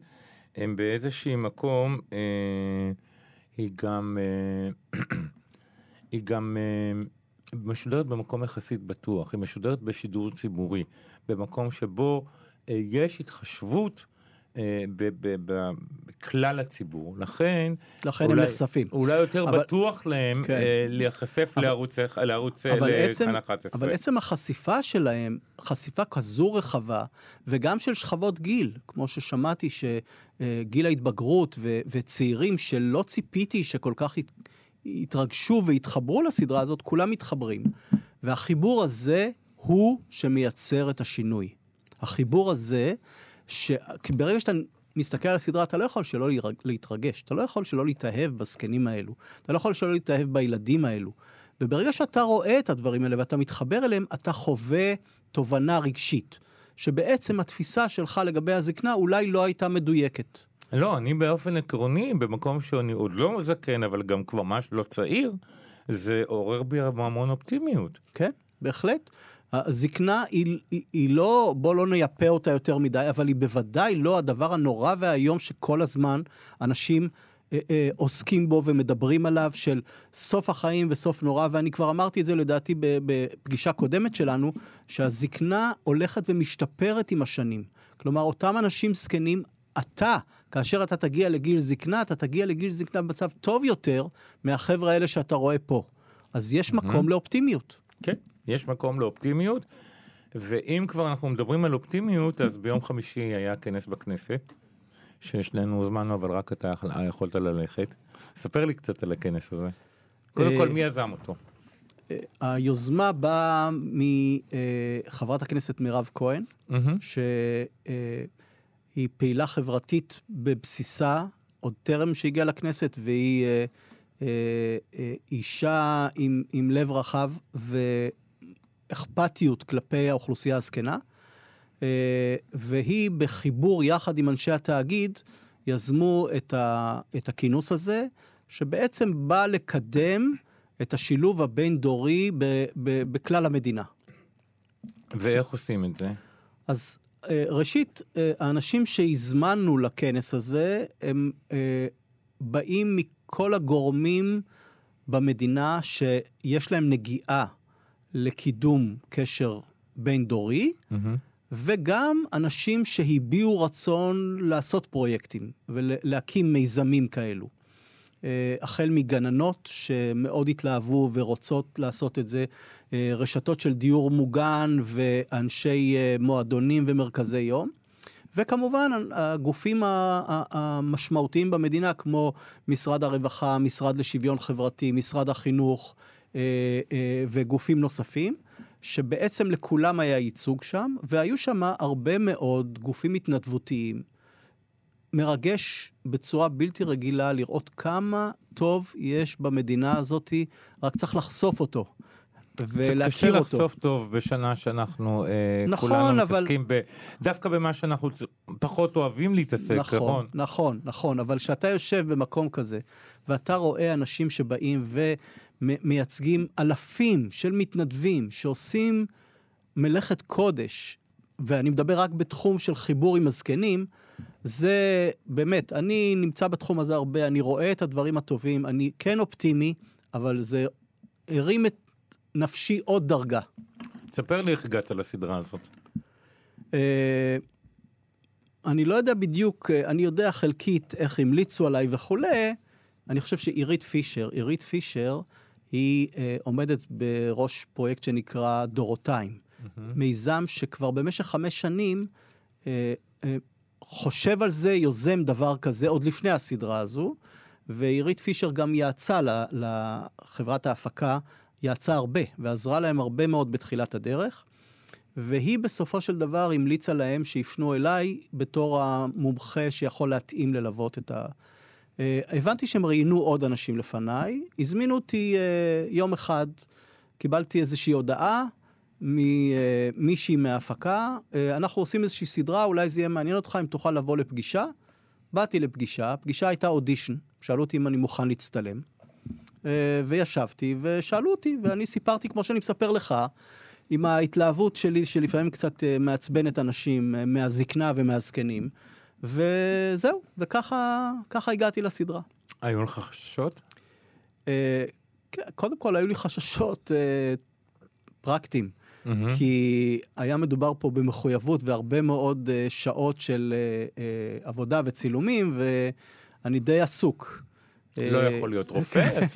הם באיזשהי מקום, אה, היא גם, אה, היא גם אה, משודרת במקום יחסית בטוח, היא משודרת בשידור ציבורי, במקום שבו אה, יש התחשבות. אה, בכלל הציבור, לכן, לכן הם אולי- נחשפים. אולי יותר אבל- בטוח להם כן. אה, להיחשף לערוץ, לערוץ, אבל עצם, לכאן 11. אבל עצם החשיפה שלהם, חשיפה כזו רחבה, וגם של שכבות גיל, כמו ששמעתי שגיל ההתבגרות ו- וצעירים שלא ציפיתי שכל כך הת- יתרגשו ויתחברו לסדרה הזאת, כולם מתחברים. והחיבור הזה הוא שמייצר את השינוי. החיבור הזה, שברגע שאתה מסתכל על הסדרה, אתה לא יכול שלא להתרגש, אתה לא יכול שלא להתאהב בזקנים האלו, אתה לא יכול שלא להתאהב בילדים האלו. וברגע שאתה רואה את הדברים האלה ואתה מתחבר אליהם, אתה חווה תובנה רגשית, שבעצם התפיסה שלך לגבי הזקנה אולי לא הייתה מדויקת. לא, אני באופן עקרוני, במקום שאני עוד לא זקן, אבל גם כבר ממש לא צעיר, זה עורר בי המון אופטימיות. כן, בהחלט. הזקנה היא, היא, היא לא, בוא לא נייפה אותה יותר מדי, אבל היא בוודאי לא הדבר הנורא והאיום שכל הזמן אנשים אה, אה, עוסקים בו ומדברים עליו, של סוף החיים וסוף נורא, ואני כבר אמרתי את זה לדעתי בפגישה קודמת שלנו, שהזקנה הולכת ומשתפרת עם השנים. כלומר, אותם אנשים זקנים, אתה, כאשר אתה תגיע לגיל זקנה, אתה תגיע לגיל זקנה במצב טוב יותר מהחבר'ה האלה שאתה רואה פה. אז יש מקום לאופטימיות. כן, יש מקום לאופטימיות, ואם כבר אנחנו מדברים על אופטימיות, אז ביום חמישי היה כנס בכנסת, שיש לנו זמן, אבל רק אתה יכול- יכולת ללכת. ספר לי קצת על הכנס הזה. קודם אה, כל, מי יזם אותו? היוזמה באה מחברת הכנסת מירב כהן, מהמם. שהיא פעילה חברתית בבסיסה, עוד טרם שהגיעה לכנסת, והיא אה, אה, אה, אישה עם, עם לב רחב ואכפתיות כלפי האוכלוסייה הזקנה. אה, והיא בחיבור יחד עם אנשי התאגיד, יזמו את, ה, את הכינוס הזה, שבעצם בא לקדם את השילוב הבין-דורי בכלל המדינה. ואיך עושים את זה? אז ראשית, אה, האנשים שהזמנו לכנס הזה, הם אה, באים מכל הגורמים במדינה שיש להם נגיעה לקידום קשר בין-דורי, מהמם. וגם אנשים שהביעו רצון לעשות פרויקטים ולהקים מיזמים כאלו. אה, החל מגננות שמאוד התלהבו ורוצות לעשות את זה, אה, רשתות של דיור מוגן ואנשי אה, מועדונים ומרכזי יום. וכמובן, הגופים המשמעותיים במדינה, כמו משרד הרווחה, משרד לשוויון חברתי, משרד החינוך וגופים נוספים, שבעצם לכולם היה ייצוג שם, והיו שם הרבה מאוד גופים התנדבותיים. מרגש בצורה בלתי רגילה לראות כמה טוב יש במדינה הזאת, רק צריך לחשוף אותו. קשה ולהכיר אותו. לחשוף טוב בשנה שאנחנו אה, נכון, כולנו אבל- מתעסקים ב... דווקא במה שאנחנו צ- פחות אוהבים להתעסק, נכון? נכון, נכון, אבל כשאתה יושב במקום כזה, ואתה רואה אנשים שבאים ומייצגים אלפים של מתנדבים שעושים מלאכת קודש, ואני מדבר רק בתחום של חיבור עם הזקנים, זה באמת, אני נמצא בתחום הזה הרבה, אני רואה את הדברים הטובים, אני כן אופטימי, אבל זה הרים את נפשי עוד דרגה. תספר לי איך הגעת לסדרה הזאת. אה, אני לא יודע בדיוק, אה, אני יודע חלקית איך המליצו עליי וכולי. אני חושב שעירית פישר, עירית פישר, היא אה, עומדת בראש פרויקט שנקרא דורותיים. מיזם שכבר במשך חמש שנים אה, אה, חושב על זה, יוזם דבר כזה, עוד לפני הסדרה הזו. ועירית פישר גם יעצה ל- לחברת ההפקה, יעצה הרבה, ועזרה להם הרבה מאוד בתחילת הדרך. והיא בסופו של דבר המליצה להם שיפנו אליי בתור המומחה שיכול להתאים ללוות את ה... אה, הבנתי שהם ראיינו עוד אנשים לפניי, הזמינו אותי אה, יום אחד, קיבלתי איזושהי הודעה ממישהי מההפקה, אה, אנחנו עושים איזושהי סדרה, אולי זה יהיה מעניין אותך אם תוכל לבוא לפגישה. באתי לפגישה, הפגישה הייתה אודישן, שאלו אותי אם אני מוכן להצטלם. אה, וישבתי, ושאלו אותי, ואני סיפרתי, כמו שאני מספר לך, עם ההתלהבות שלי, שלפעמים קצת אה, מעצבנת אנשים אה, מהזקנה ומהזקנים. וזהו, וככה ככה הגעתי לסדרה. היו לך חששות? אה, כן, קודם כל, היו לי חששות אה, פרקטיים. כי היה מדובר פה במחויבות והרבה מאוד אה, שעות של אה, אה, עבודה וצילומים, ואני די עסוק. לא יכול להיות רופא?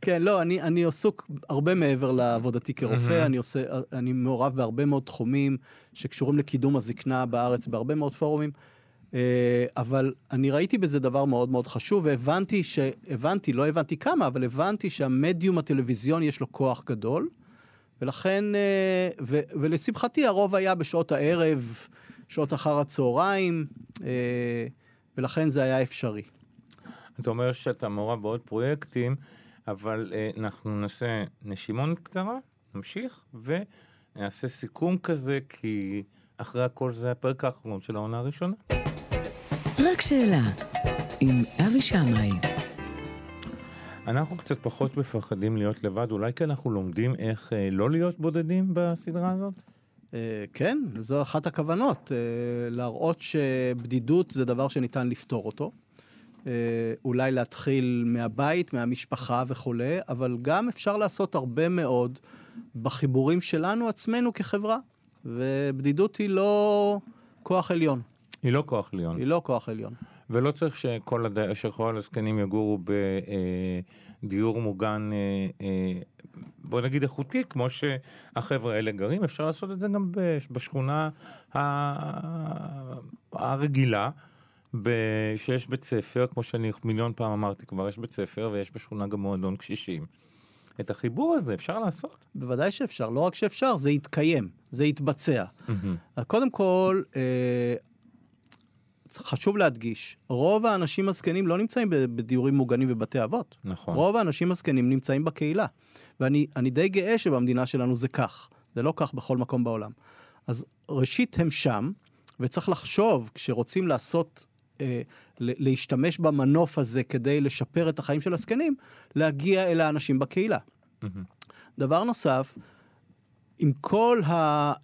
כן, לא, אני, אני עסוק הרבה מעבר לעבודתי כרופא, אני, עושה, אני מעורב בהרבה מאוד תחומים שקשורים לקידום הזקנה בארץ, בהרבה מאוד פורומים, אבל אני ראיתי בזה דבר מאוד מאוד חשוב, והבנתי, ש... הבנתי, לא הבנתי כמה, אבל הבנתי שהמדיום הטלוויזיוני יש לו כוח גדול, ולכן, אה, ו, ולשמחתי הרוב היה בשעות הערב, שעות אחר הצהריים, אה, ולכן זה היה אפשרי. אתה אומר שאתה מעורב בעוד פרויקטים, אבל אה, אנחנו נעשה נשימונת קצרה, נמשיך, ונעשה סיכום כזה, כי אחרי הכל זה הפרק האחרון של העונה הראשונה. רק שאלה, עם אבי שמאי. אנחנו קצת פחות מפחדים להיות לבד, אולי כי אנחנו לומדים איך אה, לא להיות בודדים בסדרה הזאת? אה, כן, זו אחת הכוונות, אה, להראות שבדידות זה דבר שניתן לפתור אותו. אה, אולי להתחיל מהבית, מהמשפחה וכולי, אבל גם אפשר לעשות הרבה מאוד בחיבורים שלנו עצמנו כחברה. ובדידות היא לא כוח עליון, היא לא כוח עליון. היא לא כוח עליון. ולא צריך שכל, הד... שכל הזקנים יגורו בדיור מוגן, אה, אה, בוא נגיד איכותי, כמו שהחבר'ה האלה גרים, אפשר לעשות את זה גם בש- בשכונה הרגילה, שיש בית ספר, כמו שאני מיליון פעם אמרתי כבר, יש בית ספר ויש בשכונה גם מועדון קשישים. את החיבור הזה אפשר לעשות. בוודאי שאפשר, לא רק שאפשר, זה יתקיים, זה יתבצע. אז קודם כל, אה, חשוב להדגיש, רוב האנשים הזקנים לא נמצאים בדיורים מוגנים ובתי אבות. נכון. רוב האנשים הזקנים נמצאים בקהילה. ואני אני די גאה שבמדינה שלנו זה כך. זה לא כך בכל מקום בעולם. אז ראשית הם שם, וצריך לחשוב, כשרוצים לעשות, אה, להשתמש במנוף הזה כדי לשפר את החיים של הזקנים, להגיע אל האנשים בקהילה. דבר נוסף, עם כל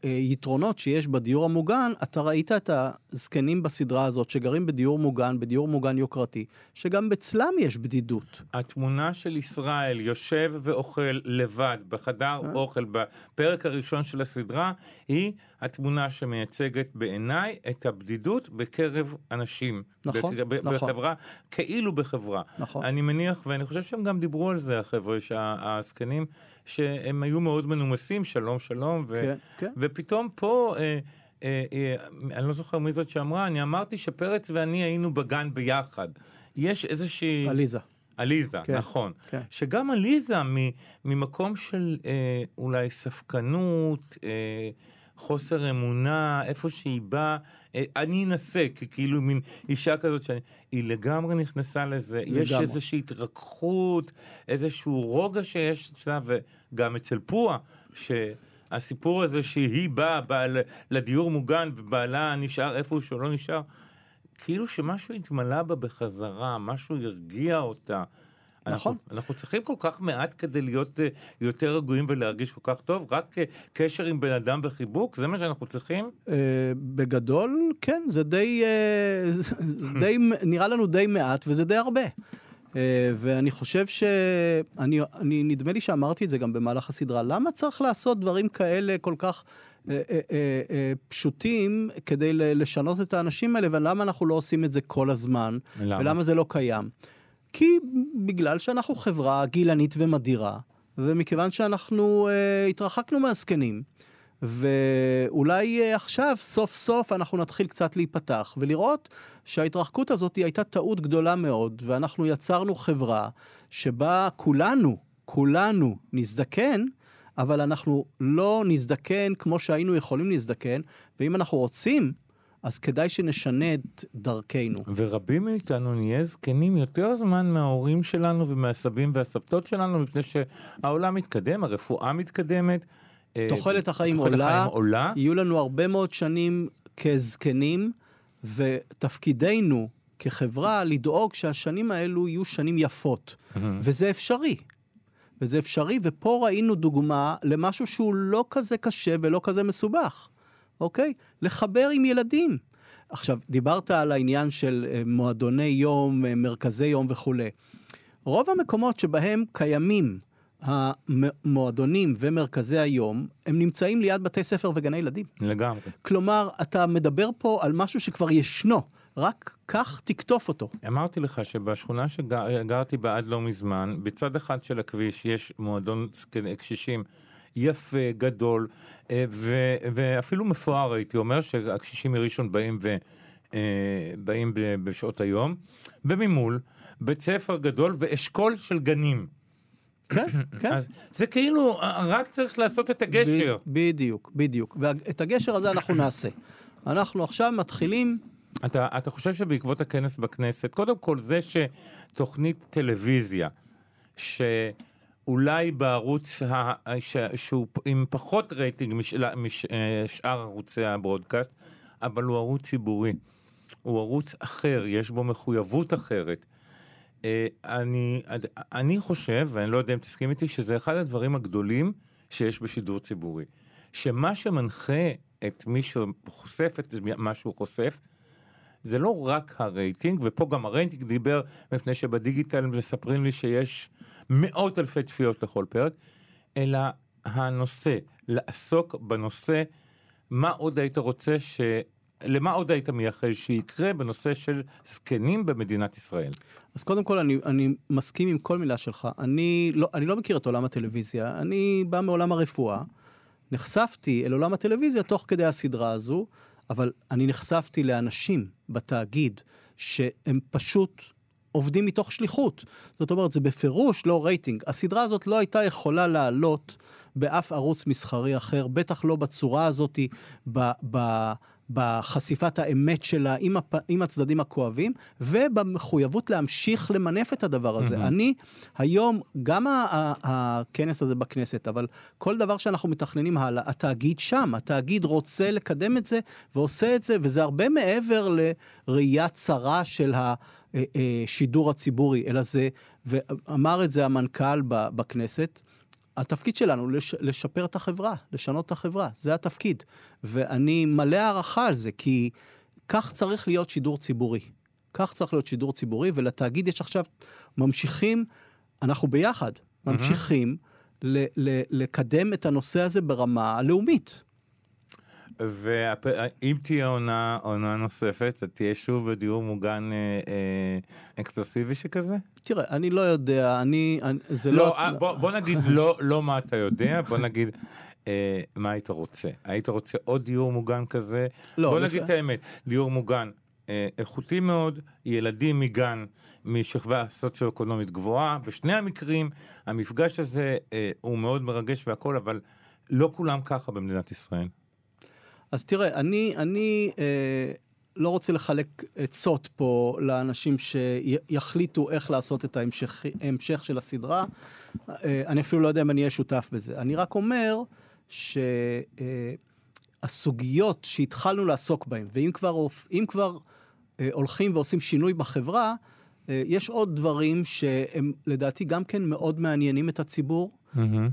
היתרונות שיש בדיור המוגן, אתה ראית את הזקנים בסדרה הזאת שגרים בדיור מוגן, בדיור מוגן יוקרתי, שגם אצלם יש בדידות. התמונה של ישראל יושב ואוכל לבד בחדר אה? אוכל בפרק הראשון של הסדרה, היא התמונה שמייצגת בעיניי את הבדידות בקרב אנשים. נכון, נכון. בחברה, כאילו בחברה. נכון. אני מניח, ואני חושב שהם גם דיברו על זה, החבר'ה, הזקנים, שהם היו מאוד מנומסים, שלום שלום, ו- כן, כן. ופתאום פה... אה, אה, אה, אני לא זוכר מי זאת שאמרה, אני אמרתי שפרץ ואני היינו בגן ביחד. יש איזושהי... עליזה. עליזה, כן, נכון. כן. שגם עליזה, ממקום של אה, אולי ספקנות, אה, חוסר אמונה, איפה שהיא באה, אה, אני אנסה, כי כאילו מין אישה כזאת, שאני, היא לגמרי נכנסה לזה. יש לגמרי. איזושהי התרככות, איזשהו רוגע שיש אצלה, וגם אצל פועה, שהסיפור הזה שהיא באה, באה ל- לדיור מוגן, ובעלה נשאר איפה שהוא לא נשאר, כאילו שמשהו התמלא בה בחזרה, משהו הרגיע אותה. נכון. אנחנו, אנחנו צריכים כל כך מעט כדי להיות uh, יותר רגועים ולהרגיש כל כך טוב? רק uh, קשר עם בן אדם וחיבוק? זה מה שאנחנו צריכים? אה, בגדול, כן, זה די, אה, זה די, נראה לנו די מעט וזה די הרבה. אה, ואני חושב ש... אני, אני, נדמה לי שאמרתי את זה גם במהלך הסדרה, למה צריך לעשות דברים כאלה כל כך אה, אה, פשוטים כדי לשנות את האנשים האלה, ולמה אנחנו לא עושים את זה כל הזמן? למה? ולמה זה לא קיים? כי בגלל שאנחנו חברה גילנית ומדירה, ומכיוון שאנחנו אה, התרחקנו מהזקנים, ואולי אה, עכשיו, סוף סוף, אנחנו נתחיל קצת להיפתח, ולראות שההתרחקות הזאת הייתה טעות גדולה מאוד, ואנחנו יצרנו חברה שבה כולנו, כולנו נזדקן, אבל אנחנו לא נזדקן כמו שהיינו יכולים להזדקן, ואם אנחנו רוצים, אז כדאי שנשנה את דרכנו. ורבים מאיתנו נהיה זקנים יותר זמן מההורים שלנו ומהסבים והסבתות שלנו, מפני שהעולם מתקדם, הרפואה מתקדמת. אה, תוחלת החיים תוחלת עולה, החיים עולה. יהיו לנו הרבה מאוד שנים כזקנים, ותפקידנו כחברה לדאוג שהשנים האלו יהיו שנים יפות. וזה אפשרי. וזה אפשרי, ופה ראינו דוגמה למשהו שהוא לא כזה קשה ולא כזה מסובך, אוקיי? לחבר עם ילדים. עכשיו, דיברת על העניין של אה, מועדוני יום, אה, מרכזי יום וכולי. רוב המקומות שבהם קיימים המועדונים ומרכזי היום, הם נמצאים ליד בתי ספר וגני ילדים. לגמרי. כלומר, אתה מדבר פה על משהו שכבר ישנו, רק כך תקטוף אותו. אמרתי לך שבשכונה שגרתי בה עד לא מזמן, בצד אחד של הכביש יש מועדון קשישים יפה, גדול, אה, ו- ואפילו מפואר הייתי אומר, שהקשישים מראשון באים, ו- אה, באים בשעות היום, וממול בית ספר גדול ואשכול של גנים. כן, כן. אז זה כאילו, אה, רק צריך לעשות את הגשר. בדיוק, בדיוק. ואת הגשר הזה אנחנו נעשה. אנחנו עכשיו מתחילים, אתה, אתה חושב שבעקבות הכנס בכנסת, קודם כל זה שתוכנית טלוויזיה, שאולי בערוץ ה, ש, שהוא עם פחות רייטינג משאר מש, אה, שאר ערוצי הברודקאסט, אבל הוא ערוץ ציבורי. הוא ערוץ אחר, יש בו מחויבות אחרת. אה, אני, אני חושב, ואני לא יודע אם תסכים איתי, שזה אחד הדברים הגדולים שיש בשידור ציבורי. שמה שמנחה את מי שחושף את מה שהוא חושף, זה לא רק הרייטינג, ופה גם הרייטינג דיבר, מפני שבדיגיטל מספרים לי שיש מאות אלפי צפיות לכל פרק, אלא הנושא, לעסוק בנושא, מה עוד היית רוצה ש... למה עוד היית מייחל שיקרה בנושא של זקנים במדינת ישראל? אז קודם כל אני, אני מסכים עם כל מילה שלך. אני לא, אני לא מכיר את עולם הטלוויזיה, אני בא מעולם הרפואה. נחשפתי אל עולם הטלוויזיה תוך כדי הסדרה הזו, אבל אני נחשפתי לאנשים בתאגיד שהם פשוט עובדים מתוך שליחות. זאת אומרת, זה בפירוש לא רייטינג. הסדרה הזאת לא הייתה יכולה לעלות באף ערוץ מסחרי אחר, בטח לא בצורה הזאת, ב... ב בחשיפת האמת שלה עם, הפ... עם הצדדים הכואבים, ובמחויבות להמשיך למנף את הדבר הזה. Mm-hmm. אני היום, גם ה- ה- הכנס הזה בכנסת, אבל כל דבר שאנחנו מתכננים הלאה, התאגיד שם, התאגיד רוצה לקדם את זה ועושה את זה, וזה הרבה מעבר לראייה צרה של השידור הציבורי, אלא זה, ואמר את זה המנכ"ל בכנסת, התפקיד שלנו לש, לשפר את החברה, לשנות את החברה, זה התפקיד. ואני מלא הערכה על זה, כי כך צריך להיות שידור ציבורי. כך צריך להיות שידור ציבורי, ולתאגיד יש עכשיו, ממשיכים, אנחנו ביחד, ממשיכים ל, ל, לקדם את הנושא הזה ברמה הלאומית. ואם תהיה עונה, עונה נוספת, תהיה שוב בדיור מוגן אה, אה, אקסקלוסיבי שכזה? תראה, אני לא יודע, אני... אני זה לא, לא... אה, בוא, בוא נגיד לא, לא מה אתה יודע, בוא נגיד אה, מה היית רוצה. היית רוצה עוד דיור מוגן כזה? לא, בוא לפ- נגיד את האמת, דיור מוגן אה, איכותי מאוד, ילדים מגן משכבה סוציו-אקונומית גבוהה. בשני המקרים, המפגש הזה אה, הוא מאוד מרגש והכל, אבל לא כולם ככה במדינת ישראל. אז תראה, אני, אני אה, לא רוצה לחלק עצות פה לאנשים שיחליטו איך לעשות את ההמשך, ההמשך של הסדרה. אה, אני אפילו לא יודע אם אני אהיה שותף בזה. אני רק אומר שהסוגיות שהתחלנו לעסוק בהן, ואם כבר, כבר אה, הולכים ועושים שינוי בחברה, אה, יש עוד דברים שהם לדעתי גם כן מאוד מעניינים את הציבור.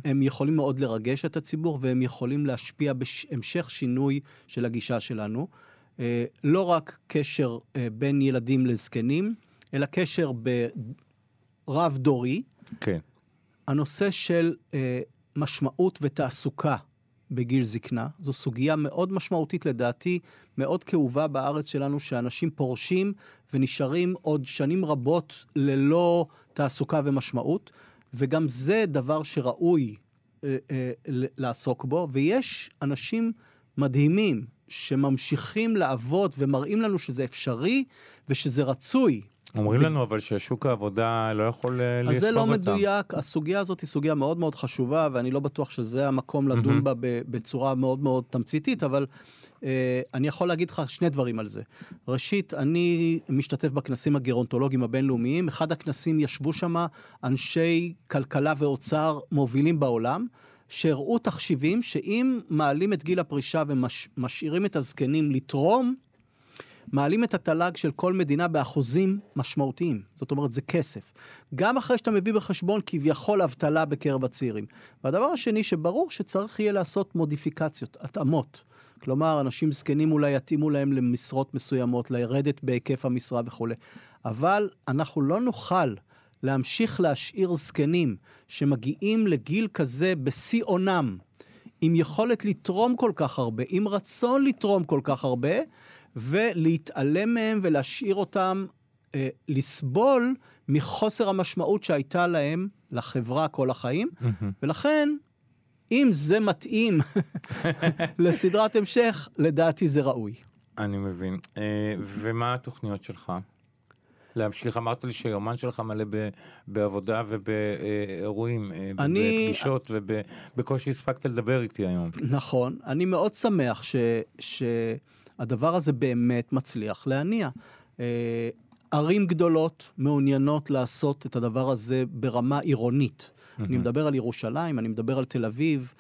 הם יכולים מאוד לרגש את הציבור והם יכולים להשפיע בהמשך שינוי של הגישה שלנו. אה, לא רק קשר אה, בין ילדים לזקנים, אלא קשר רב-דורי. כן. הנושא של אה, משמעות ותעסוקה בגיל זקנה, זו סוגיה מאוד משמעותית לדעתי, מאוד כאובה בארץ שלנו, שאנשים פורשים ונשארים עוד שנים רבות ללא תעסוקה ומשמעות, וגם זה דבר שראוי אה, אה, לעסוק בו, ויש אנשים מדהימים שממשיכים לעבוד ומראים לנו שזה אפשרי ושזה רצוי. אומרים לנו אבל ששוק העבודה לא יכול אה, אז לספוג זה לא אותם. מדויק, הסוגיה הזאת היא סוגיה מאוד מאוד חשובה, ואני לא בטוח שזה המקום לדון בה ב- בצורה מאוד מאוד תמציתית, אבל אה, אני יכול להגיד לך שני דברים על זה. ראשית, אני משתתף בכנסים הגרונטולוגיים הבינלאומיים. אחד הכנסים ישבו שם אנשי כלכלה ואוצר מובילים בעולם. שהראו תחשיבים שאם מעלים את גיל הפרישה ומשאירים את הזקנים לתרום, מעלים את התל"ג של כל מדינה באחוזים משמעותיים. זאת אומרת, זה כסף. גם אחרי שאתה מביא בחשבון כביכול אבטלה בקרב הצעירים. והדבר השני, שברור שצריך יהיה לעשות מודיפיקציות, התאמות. כלומר, אנשים זקנים אולי יתאימו להם למשרות מסוימות, לרדת בהיקף המשרה וכולי. אבל אנחנו לא נוכל להמשיך להשאיר זקנים שמגיעים לגיל כזה בשיא עונם, עם יכולת לתרום כל כך הרבה, עם רצון לתרום כל כך הרבה, ולהתעלם מהם ולהשאיר אותם אה, לסבול מחוסר המשמעות שהייתה להם לחברה כל החיים. ולכן, אם זה מתאים לסדרת המשך, לדעתי זה ראוי. אני מבין. אה, ומה התוכניות שלך? להמשיך, אמרת לי שהיומן שלך מלא ב, בעבודה ובאירועים, אה, אני- בפגישות, ובקושי הספקת לדבר איתי היום. נכון. אני מאוד שמח ש, שהדבר הזה באמת מצליח להניע. אה, ערים גדולות מעוניינות לעשות את הדבר הזה ברמה עירונית. אני מדבר על ירושלים, אני מדבר על תל אביב.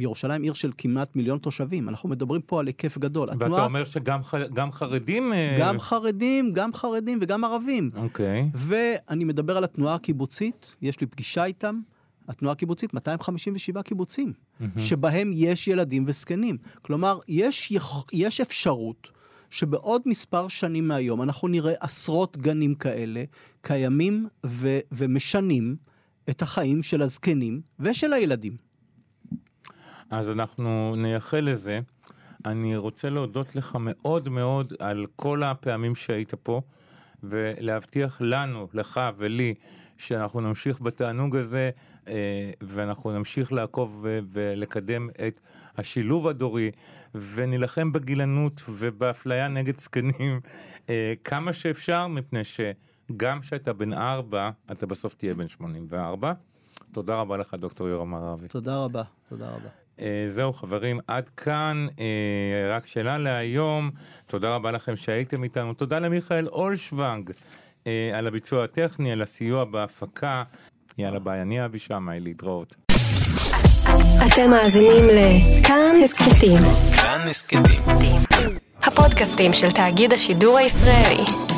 ירושלים עיר של כמעט מיליון תושבים. אנחנו מדברים פה על היקף גדול. ואתה אומר שגם ח, גם חרדים... אה, גם חרדים, גם חרדים וגם ערבים. אוקיי. ואני מדבר על התנועה הקיבוצית, יש לי פגישה איתם. התנועה הקיבוצית, 257 קיבוצים, שבהם יש ילדים וזקנים. כלומר, יש, יש אפשרות שבעוד מספר שנים מהיום אנחנו נראה עשרות גנים כאלה קיימים ו- ומשנים את החיים של הזקנים ושל הילדים. אז אנחנו נייחל לזה. אני רוצה להודות לך מאוד מאוד על כל הפעמים שהיית פה, ולהבטיח לנו, לך ולי, שאנחנו נמשיך בתענוג הזה, אה, ואנחנו נמשיך לעקוב ולקדם את השילוב הדורי, ונילחם בגילנות ובאפליה נגד זקנים אה, כמה שאפשר, מפני שגם כשאתה בן ארבע, אתה בסוף תהיה בן 84. תודה רבה לך, דוקטור יורם הרבי. תודה רבה, תודה רבה. אה, זהו חברים, עד כאן, אה, רק שאלה להיום, תודה רבה לכם שהייתם איתנו, תודה למיכאל אולשוונג אה, על הביצוע הטכני, על הסיוע בהפקה, יאללה ביי, אני אבי שמאי, להתראות. אתם מאזינים לכאן הסכתים, כאן הסכתים. הפודקאסטים של תאגיד השידור הישראלי.